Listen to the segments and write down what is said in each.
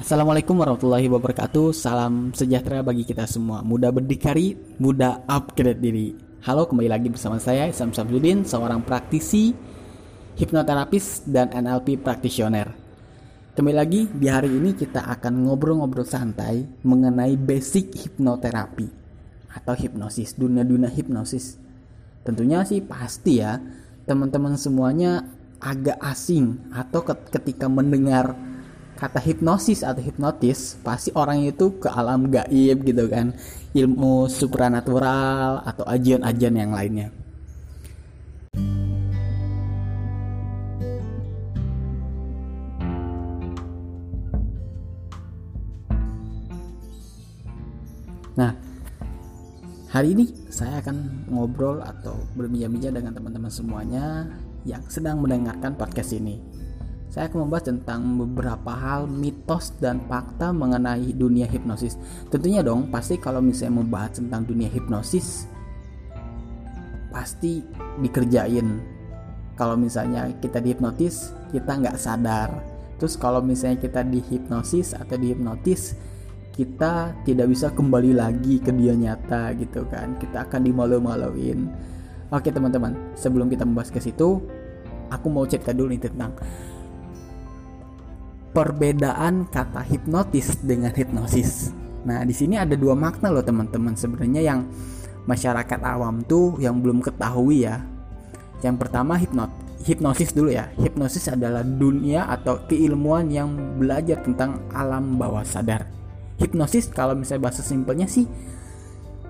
Assalamualaikum warahmatullahi wabarakatuh. Salam sejahtera bagi kita semua. Muda berdikari, muda upgrade diri. Halo kembali lagi bersama saya Isam Samsudin Seorang praktisi, hipnoterapis, dan NLP practitioner Kembali lagi di hari ini kita akan ngobrol-ngobrol santai Mengenai basic hipnoterapi Atau hipnosis, dunia-dunia hipnosis. Tentunya sih pasti ya Teman-teman semuanya agak asing Atau ketika mendengar kata hipnosis atau hipnotis pasti orang itu ke alam gaib gitu kan. Ilmu supranatural atau ajian-ajian yang lainnya. Nah, hari ini saya akan ngobrol atau berbincang-bincang dengan teman-teman semuanya yang sedang mendengarkan podcast ini saya akan membahas tentang beberapa hal mitos dan fakta mengenai dunia hipnosis. Tentunya dong, pasti kalau misalnya membahas tentang dunia hipnosis, pasti dikerjain. Kalau misalnya kita dihipnotis, kita nggak sadar. Terus kalau misalnya kita dihipnosis atau dihipnotis, kita tidak bisa kembali lagi ke dia nyata gitu kan. Kita akan dimalu-maluin. Oke teman-teman, sebelum kita membahas ke situ, aku mau cerita dulu nih tentang perbedaan kata hipnotis dengan hipnosis. Nah, di sini ada dua makna loh teman-teman sebenarnya yang masyarakat awam tuh yang belum ketahui ya. Yang pertama hipnot hipnosis dulu ya. Hipnosis adalah dunia atau keilmuan yang belajar tentang alam bawah sadar. Hipnosis kalau misalnya bahasa simpelnya sih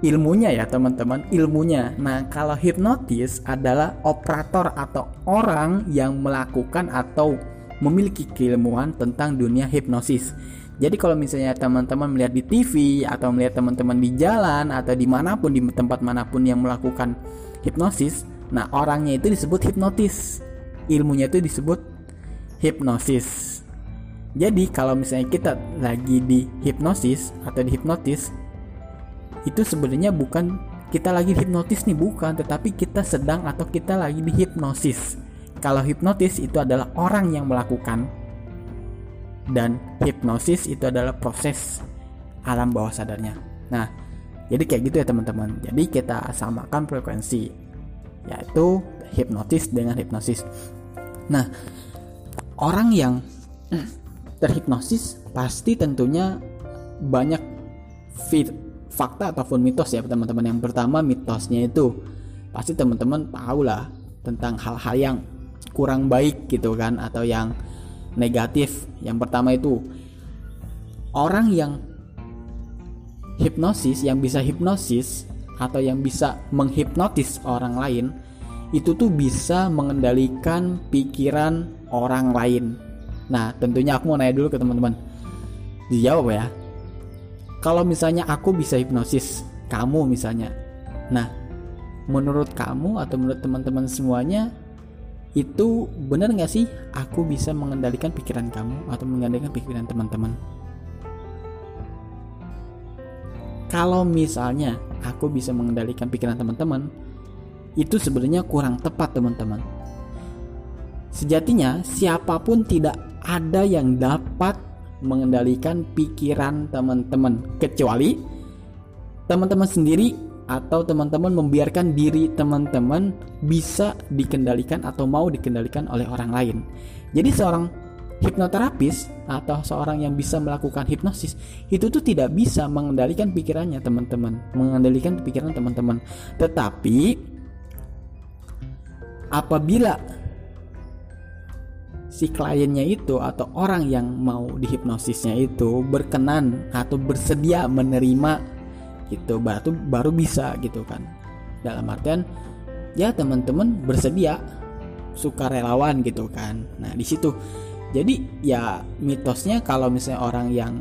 ilmunya ya teman-teman ilmunya nah kalau hipnotis adalah operator atau orang yang melakukan atau memiliki keilmuan tentang dunia hipnosis. Jadi kalau misalnya teman-teman melihat di TV atau melihat teman-teman di jalan atau di mana pun di tempat mana pun yang melakukan hipnosis, nah orangnya itu disebut hipnotis, ilmunya itu disebut hipnosis. Jadi kalau misalnya kita lagi di hipnosis atau di hipnotis, itu sebenarnya bukan kita lagi hipnotis nih bukan, tetapi kita sedang atau kita lagi di hipnosis. Kalau hipnotis itu adalah orang yang melakukan dan hipnosis itu adalah proses alam bawah sadarnya. Nah, jadi kayak gitu ya teman-teman. Jadi kita samakan frekuensi yaitu hipnotis dengan hipnosis. Nah, orang yang terhipnosis pasti tentunya banyak fit, fakta ataupun mitos ya teman-teman. Yang pertama mitosnya itu pasti teman-teman tahu lah tentang hal-hal yang kurang baik gitu kan atau yang negatif. Yang pertama itu orang yang hipnosis yang bisa hipnosis atau yang bisa menghipnotis orang lain itu tuh bisa mengendalikan pikiran orang lain. Nah, tentunya aku mau nanya dulu ke teman-teman. Dijawab ya. Kalau misalnya aku bisa hipnosis kamu misalnya. Nah, menurut kamu atau menurut teman-teman semuanya itu benar nggak sih aku bisa mengendalikan pikiran kamu atau mengendalikan pikiran teman-teman? Kalau misalnya aku bisa mengendalikan pikiran teman-teman itu sebenarnya kurang tepat teman-teman. Sejatinya siapa pun tidak ada yang dapat mengendalikan pikiran teman-teman kecuali teman-teman sendiri atau teman-teman membiarkan diri teman-teman bisa dikendalikan atau mau dikendalikan oleh orang lain. Jadi seorang hipnoterapis atau seorang yang bisa melakukan hipnosis itu tuh tidak bisa mengendalikan pikirannya teman-teman, mengendalikan pikiran teman-teman. Tetapi apabila si kliennya itu atau orang yang mau dihipnosisnya itu berkenan atau bersedia menerima gitu. Baru baru bisa gitu kan. Dalam artian ya teman-teman bersedia suka relawan gitu kan. Nah di situ. Jadi ya mitosnya kalau misalnya orang yang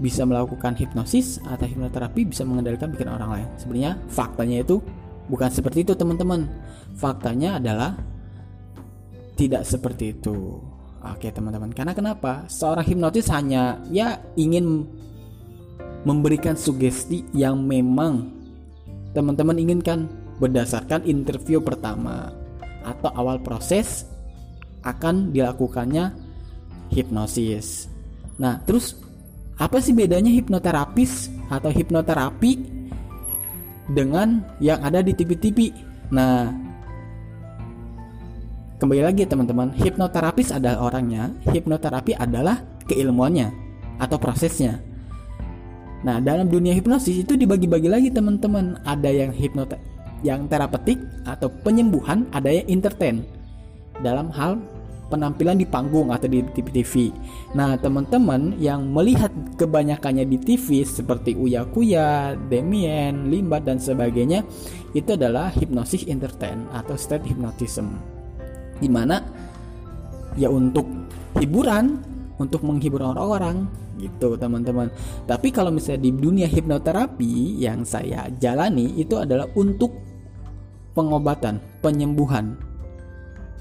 bisa melakukan hipnosis atau hipnoterapi bisa mengendalikan pikiran orang lain. Sebenarnya faktanya itu bukan seperti itu teman-teman. Faktanya adalah tidak seperti itu. Oke teman-teman. Karena kenapa? Seorang hipnotis hanya ya ingin memberikan sugesti yang memang teman-teman inginkan berdasarkan interview pertama atau awal proses akan dilakukannya hipnosis. Nah, terus apa sih bedanya hipnoterapis atau hipnoterapi dengan yang ada di TV-TV? Nah, kembali lagi teman-teman, hipnoterapis adalah orangnya, hipnoterapi adalah keilmuannya atau prosesnya. Nah, dalam dunia hipnosis itu dibagi-bagi lagi teman-teman. Ada yang hipnot yang terapeutik atau penyembuhan, ada yang entertain. Dalam hal penampilan di panggung atau di TV-TV. Nah, teman-teman yang melihat kebanyakannya di TV seperti Uya Kuya, Damien, Limbat dan sebagainya itu adalah hipnosis entertain atau state hypnotism. Di mana ya untuk hiburan, untuk menghibur orang-orang gitu teman-teman. Tapi kalau misalnya di dunia hipnoterapi yang saya jalani itu adalah untuk pengobatan, penyembuhan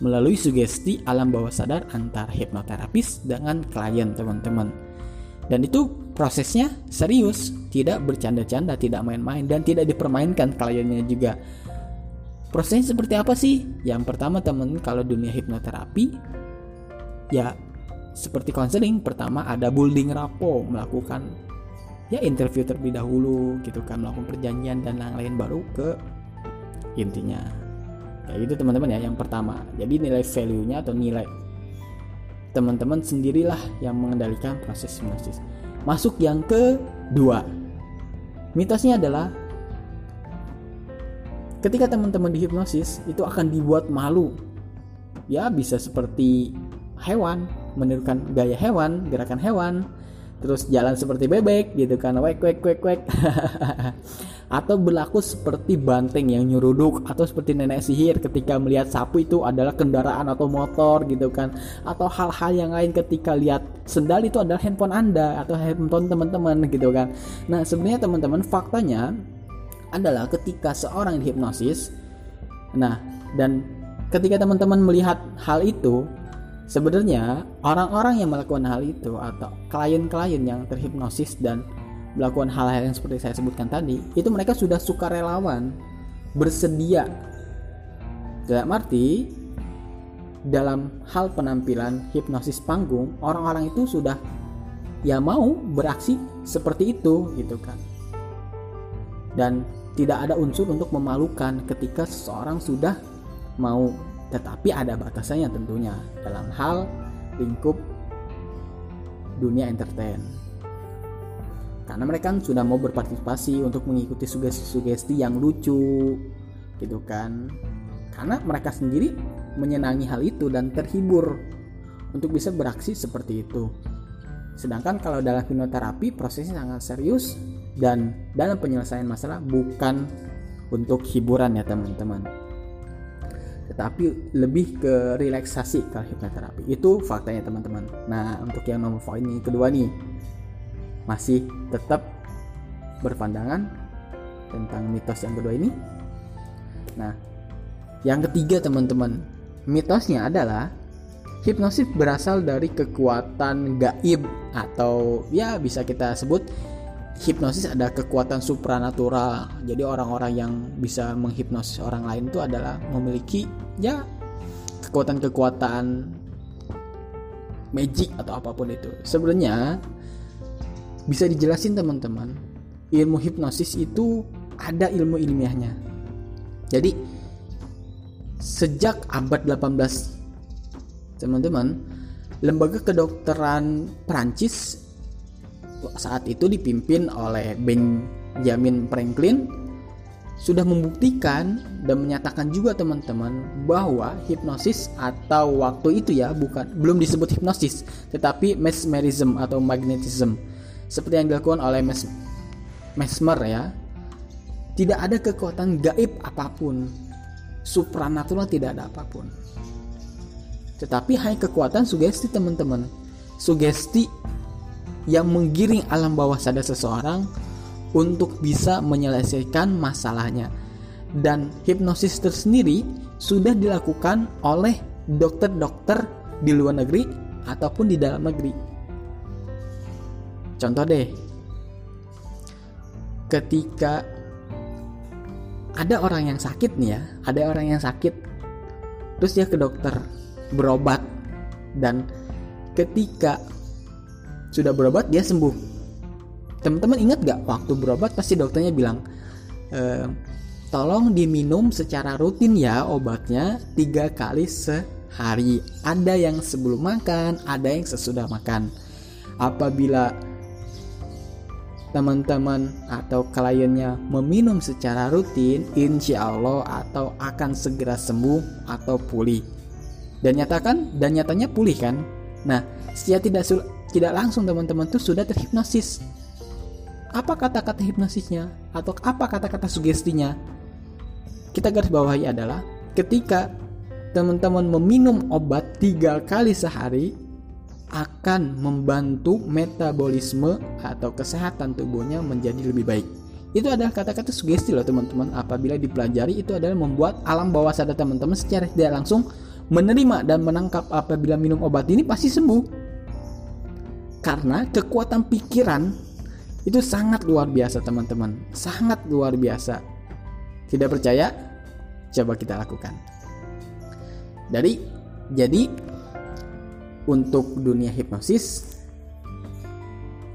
melalui sugesti alam bawah sadar antar hipnoterapis dengan klien teman-teman. Dan itu prosesnya serius, tidak bercanda-canda, tidak main-main dan tidak dipermainkan kliennya juga. Prosesnya seperti apa sih? Yang pertama teman kalau dunia hipnoterapi ya seperti konseling pertama ada building rapport melakukan ya interview terlebih dahulu gitu kan melakukan perjanjian dan lain-lain baru ke intinya. Kayak gitu teman-teman ya yang pertama. Jadi nilai value nya atau nilai teman-teman sendirilah yang mengendalikan proses hipnosis masuk yang kedua. Mitosnya adalah ketika teman-teman dihipnosis itu akan dibuat malu. Ya bisa seperti hewan menirukan gaya hewan gerakan hewan terus jalan seperti bebek gitu kan wek wek wek wek. Atau berlaku seperti banteng yang nyuruduk atau seperti nenek sihir ketika melihat sapu itu adalah kendaraan atau motor gitu kan. Atau hal-hal yang lain ketika lihat sendal itu adalah handphone anda atau handphone teman-teman gitu kan. Nah sebenarnya teman-teman faktanya adalah ketika seorang dihipnosis nah dan ketika teman-teman melihat hal itu Sebenarnya orang-orang yang melakukan hal itu atau klien-klien yang terhipnosis dan melakukan hal-hal yang seperti saya sebutkan tadi, itu mereka sudah suka relawan, bersedia. Dalam arti dalam hal penampilan hipnosis panggung, orang-orang itu sudah ya mau beraksi seperti itu gitu kan. Dan tidak ada unsur untuk memalukan ketika seseorang sudah mau tetapi ada batasannya tentunya dalam hal lingkup dunia entertain. Karena mereka sudah mau berpartisipasi untuk mengikuti sugesti-sugesti yang lucu gitu kan. Karena mereka sendiri menyenangi hal itu dan terhibur untuk bisa beraksi seperti itu. Sedangkan kalau dalam hipnoterapi prosesnya sangat serius dan dalam penyelesaian masalah bukan untuk hiburan ya teman-teman tetapi lebih ke relaksasi kalau hipnoterapi itu faktanya teman-teman. Nah untuk yang nomor poin ini kedua nih. Masih tetap berpandangan tentang mitos yang kedua ini. Nah yang ketiga teman-teman mitosnya adalah hipnosis berasal dari kekuatan gaib atau ya bisa kita sebut hipnosis ada kekuatan supranatural. Jadi orang-orang yang bisa menghipnosis orang lain itu adalah memiliki ya kekuatan-kekuatan magic atau apa pun itu. Sebenarnya bisa dijelasin teman-teman. Ilmu hipnosis itu ada ilmu ilmiahnya. Jadi sejak abad 18 teman-teman, lembaga kedokteran Prancis saat itu dipimpin oleh Benjamin Franklin sudah membuktikan dan menyatakan juga teman-teman bahwa hipnosis atau waktu itu ya bukan belum disebut hipnosis tetapi mesmerism atau magnetism. Seperti yang dilakukan oleh Mes Mesmer ya. Tidak ada kekuatan gaib apa pun. Supranatural tidak ada apa pun. Tetapi hanya kekuatan sugesti teman-teman. Sugesti yang menggiring alam bawah sadar seseorang untuk bisa menyelesaikan masalahnya. Dan hipnosis tersendiri sudah dilakukan oleh dokter-dokter di luar negeri ataupun di dalam negeri. Contoh deh, ketika ada orang yang sakit nih ya, ada orang yang sakit, terus dia ke dokter berobat, dan ketika sudah berobat dia sembuh teman-teman ingat gak waktu berobat pasti dokternya bilang e, tolong diminum secara rutin ya obatnya tiga kali sehari ada yang sebelum makan ada yang sesudah makan apabila teman-teman atau kliennya meminum secara rutin, insya Allah atau akan segera sembuh atau pulih. Dan nyatakan dan nyatanya pulih kan? Nah, secara tidak tidak langsung teman-teman tuh sudah terhipnosis. Apa kata-kata hipnosisnya atau apa kata-kata sugestinya? Kita garis bawahi adalah ketika teman-teman meminum obat tiga kali sehari akan membantu metabolisme atau kesehatan tubuhnya menjadi lebih baik. Itu adalah kata-kata sugesti loh teman-teman. Apabila dipelajari itu adalah membuat alam bawah sadar teman-teman secara tidak langsung menerima dan menangkap apabila minum obat ini pasti sembuh. Karena kekuatan pikiran itu sangat luar biasa teman-teman. Sangat luar biasa. Tidak percaya? Coba kita lakukan. Dari jadi untuk dunia hipnosis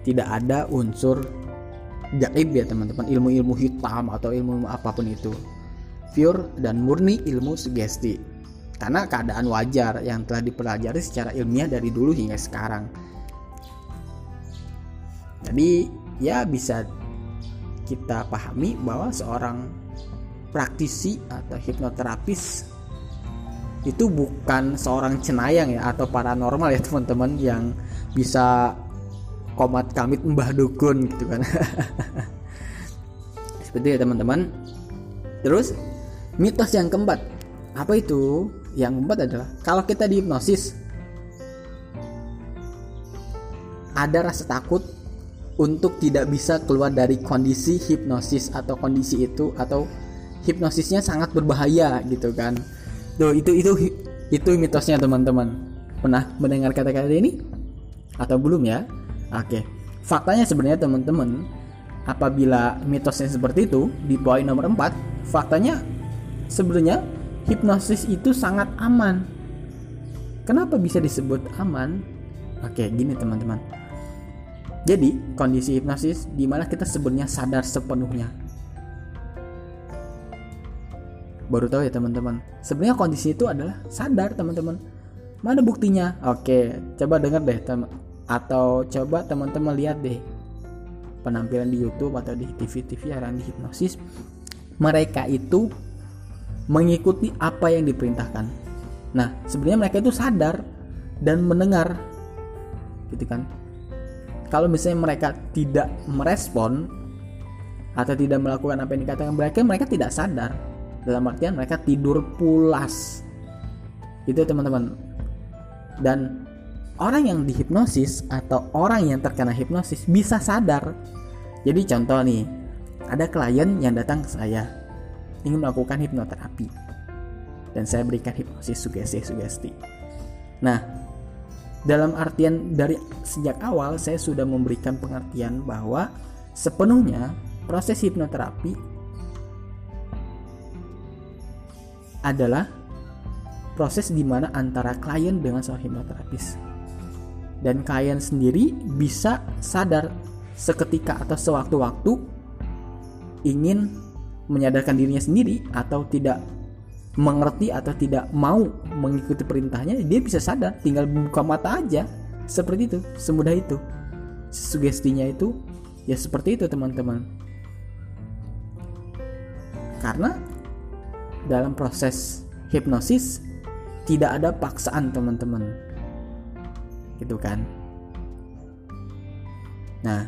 tidak ada unsur gaib ya teman-teman ilmu-ilmu hitam atau ilmu, ilmu apa pun itu pure dan murni ilmu sugesti karena keadaan wajar yang telah dipelajari secara ilmiah dari dulu hingga sekarang jadi ya bisa kita pahami bahwa seorang praktisi atau hipnoterapis itu bukan seorang cenayang ya atau paranormal ya teman-teman yang bisa komat kamit mbah dukun gitu kan. Seperti ya teman-teman. Terus mitos yang keempat. Apa itu? Yang keempat adalah kalau kita dihipnosis ada rasa takut untuk tidak bisa keluar dari kondisi hipnosis atau kondisi itu atau hipnosisnya sangat berbahaya gitu kan Tuh, itu itu itu mitosnya teman-teman. Pernah mendengar kata-kata ini? Atau belum ya? Oke. Faktanya sebenarnya teman-teman, apabila mitosnya seperti itu di poin nomor 4, faktanya sebenarnya hipnosis itu sangat aman. Kenapa bisa disebut aman? Oke, gini teman-teman. Jadi, kondisi hipnosis di mana kita sebenarnya sadar sepenuhnya. Baru tahu ya teman-teman. Sebenarnya kondisi itu adalah sadar teman-teman. Mana buktinya? Oke coba dengar deh teman atau coba teman-teman lihat deh penampilan di YouTube atau di TV-TV yang di hipnosis. Mereka itu mengikuti apa yang diperintahkan. Nah sebenarnya mereka itu sadar dan mendengar gitu kan kalau misalnya mereka tidak merespon atau tidak melakukan apa yang dikatakan mereka mereka tidak sadar. Dalam artian mereka tidur pulas. Itu teman-teman. Dan orang yang dihipnosis atau orang yang terkena hipnosis bisa sadar. Jadi contoh nih ada klien yang datang ke saya ingin melakukan hipnoterapi. Dan saya berikan hipnosis sugesti-sugesti. Nah dalam artian dari sejak awal saya sudah memberikan pengertian bahwa sepenuhnya proses hipnoterapi adalah proses di mana antara klien dengan seorang hipnoterapis. Dan klien sendiri bisa sadar seketika atau sewaktu-waktu ingin menyadarkan dirinya sendiri atau tidak mengerti atau tidak mau mengikuti perintahnya, dia bisa sadar, tinggal buka mata aja. Seperti itu, semudah itu. Sugestinya itu ya seperti itu, teman-teman. Karena dalam proses hipnosis tidak ada paksaan teman-teman gitu kan nah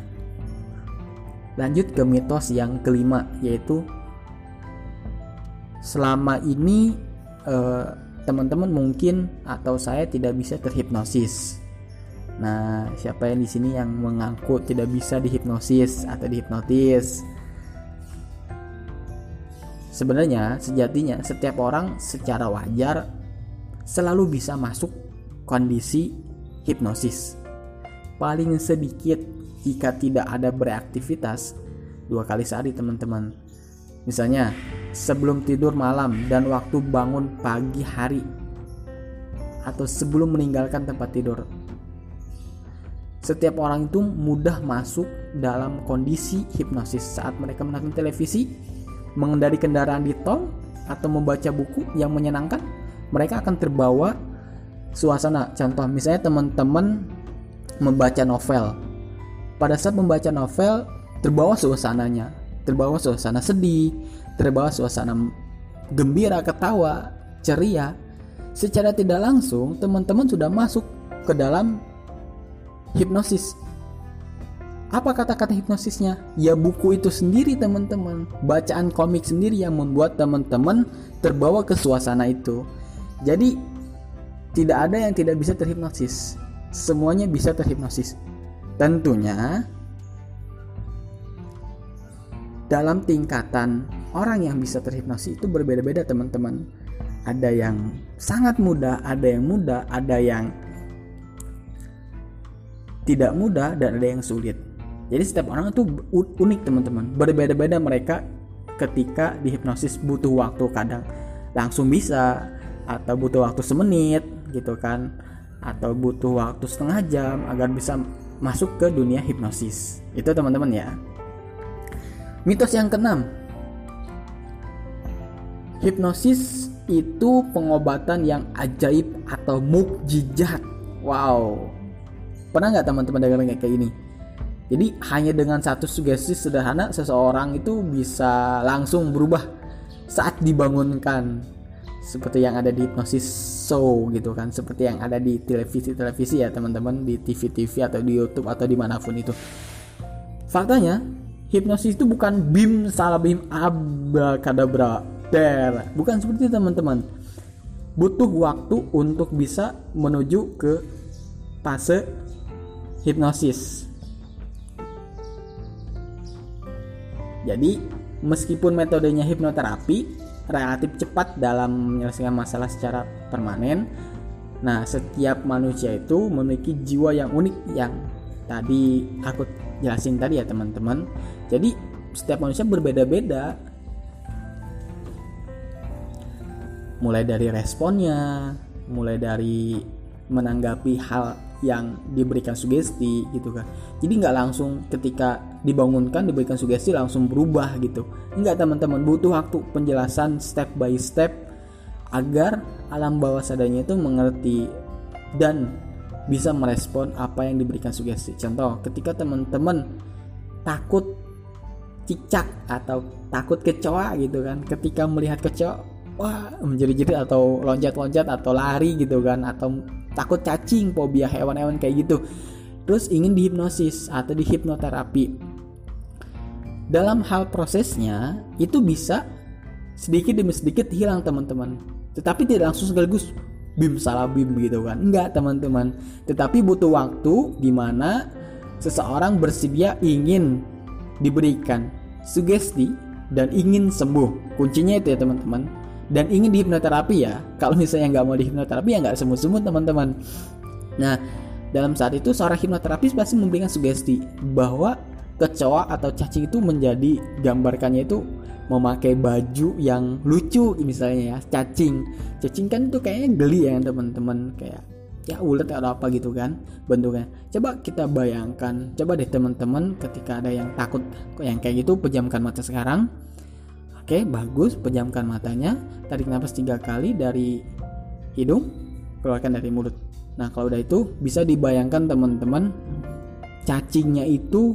lanjut ke mitos yang kelima yaitu selama ini eh, teman-teman mungkin atau saya tidak bisa terhipnosis nah siapa yang di sini yang mengaku tidak bisa dihipnosis atau dihipnotis Sebenarnya sejatinya setiap orang secara wajar selalu bisa masuk kondisi hipnosis. Paling sedikit jika tidak ada beraktivitas dua kali sehari teman-teman. Misalnya sebelum tidur malam dan waktu bangun pagi hari atau sebelum meninggalkan tempat tidur. setiap orang itu mudah masuk dalam kondisi hipnosis saat mereka menonton televisi, mengendari kendaraan di tol, atau membaca buku yang menyenangkan, mereka akan terbawa suasana. Contoh misalnya teman-teman membaca novel. Pada saat membaca novel, terbawa suasananya, terbawa suasana sedih, terbawa suasana gembira, ketawa, ceria. Secara tidak langsung, teman-teman sudah masuk ke dalam hipnosis. Apa kata-kata hipnosisnya? Ya buku itu sendiri teman-teman. Bacaan komik sendiri yang membuat teman-teman terbawa ke suasana itu. Jadi tidak ada yang tidak bisa terhipnosis. Semuanya bisa terhipnosis. Tentunya dalam tingkatan orang yang bisa terhipnosis itu berbeda-beda teman-teman. Ada yang sangat mudah, ada yang mudah, ada yang tidak mudah dan ada yang sulit. Jadi setiap orang itu unik teman-teman. Berbeda-beda mereka ketika dihipnosis butuh waktu kadang langsung bisa atau butuh waktu semenit gitu kan atau butuh waktu setengah jam agar bisa masuk ke dunia hipnosis. Itu teman-teman ya. Mitos yang keenam. Hipnosis itu pengobatan yang ajaib atau mukjizat. Wow, Pernah nggak teman-teman dengar kayak ini? Jadi hanya dengan satu sugesti sederhana seseorang itu bisa langsung berubah saat dibangunkan. Seperti yang ada di hipnosis show gitu kan. Seperti yang ada di televisi-televisi ya teman-teman. Di TV-TV atau di YouTube atau di mana pun itu. Faktanya hipnosis itu bukan bim salah bim abrakadabra bukan seperti teman-teman butuh waktu untuk bisa menuju ke fase hipnosis. Jadi, meskipun metodenya hipnoterapi relatif cepat dalam menyelesaikan masalah secara permanen, nah setiap manusia itu memiliki jiwa yang unik yang tadi aku jelasin tadi ya teman-teman. Jadi, setiap manusia berbeda-beda. Mulai dari responnya, mulai dari menanggapi hal yang diberikan sugesti gitu kan. Jadi nggak langsung ketika dibangunkan diberikan sugesti langsung berubah gitu. Nggak teman-teman butuh waktu penjelasan step by step agar alam bawah sadarnya itu mengerti dan bisa merespon apa yang diberikan sugesti. Contoh ketika teman-teman takut cicak atau takut kecoa gitu kan ketika melihat kecoa wah menjadi-jadi atau loncat-loncat atau lari gitu kan atau takut cacing, fobia hewan-hewan kayak gitu. Terus ingin dihipnosis atau dihipnoterapi. Dalam hal prosesnya itu bisa sedikit demi sedikit hilang teman-teman. Tetapi tidak langsung sekaligus bim salah bim gitu kan. Enggak teman-teman. Tetapi butuh waktu di mana seseorang bersedia ingin diberikan sugesti dan ingin sembuh. Kuncinya itu ya teman-teman dan ingin dihipnoterapi ya. Kalau misalnya nggak mau dihipnoterapi ya nggak semut-semut teman-teman. Nah dalam saat itu seorang hipnoterapis pasti memberikan sugesti bahwa kecoa atau cacing itu menjadi gambarkannya itu memakai baju yang lucu misalnya ya cacing. Cacing kan itu kayaknya geli ya teman-teman. Kayak ya ulet atau apa gitu kan bentuknya. Coba kita bayangkan. Coba deh teman-teman ketika ada yang takut yang kayak gitu pejamkan mata sekarang Oke, bagus. Pejamkan matanya. Tarik nafas tiga kali dari hidung, keluarkan dari mulut. Nah, kalau udah itu bisa dibayangkan teman-teman cacingnya itu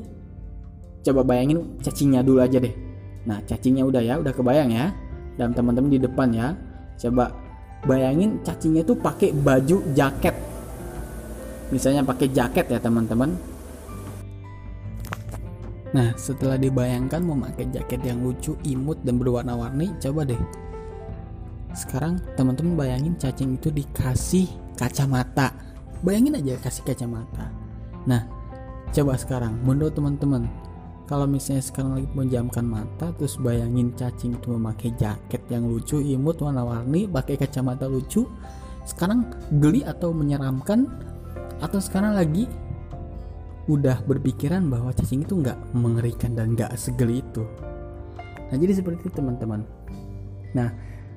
coba bayangin cacingnya dulu aja deh. Nah, cacingnya udah ya, udah kebayang ya. Dan teman-teman di depan ya. Coba bayangin cacingnya itu pakai baju jaket. Misalnya pakai jaket ya, teman-teman Nah, setelah dibayangkan memakai jaket yang lucu, imut, dan berwarna-warni, coba deh. Sekarang teman-teman bayangin cacing itu dikasih kacamata. Bayangin aja kasih kacamata. Nah, coba sekarang menurut teman-teman, kalau misalnya sekarang lagi menjamkan mata, terus bayangin cacing itu memakai jaket yang lucu, imut, warna-warni, pakai kacamata lucu, sekarang geli atau menyeramkan, atau sekarang lagi udah berpikiran bahwa cacing itu nggak mengerikan dan nggak segeli itu. Nah jadi seperti itu teman-teman. Nah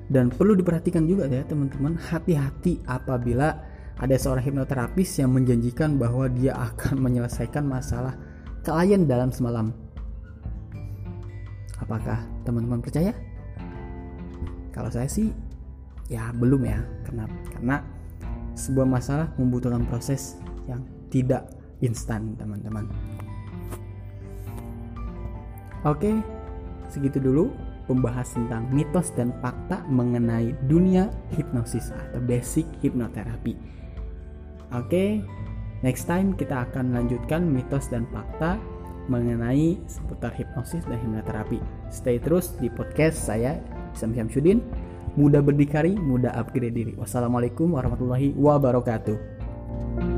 dan perlu diperhatikan juga ya teman-teman hati-hati apabila ada seorang hipnoterapis yang menjanjikan bahwa dia akan menyelesaikan masalah klien dalam semalam. Apakah teman-teman percaya? Kalau saya sih ya belum ya. Kenapa? Karena sebuah masalah membutuhkan proses yang tidak instan, teman-teman. Oke, segitu dulu pembahas tentang mitos dan fakta mengenai dunia hipnosis atau basic hipnoterapi. Oke, next time kita akan lanjutkan mitos dan fakta mengenai seputar hipnosis dan hipnoterapi. Stay terus di podcast saya, Isam Syamsuddin. Mudah berdikari, mudah upgrade diri. Wassalamualaikum warahmatullahi wabarakatuh.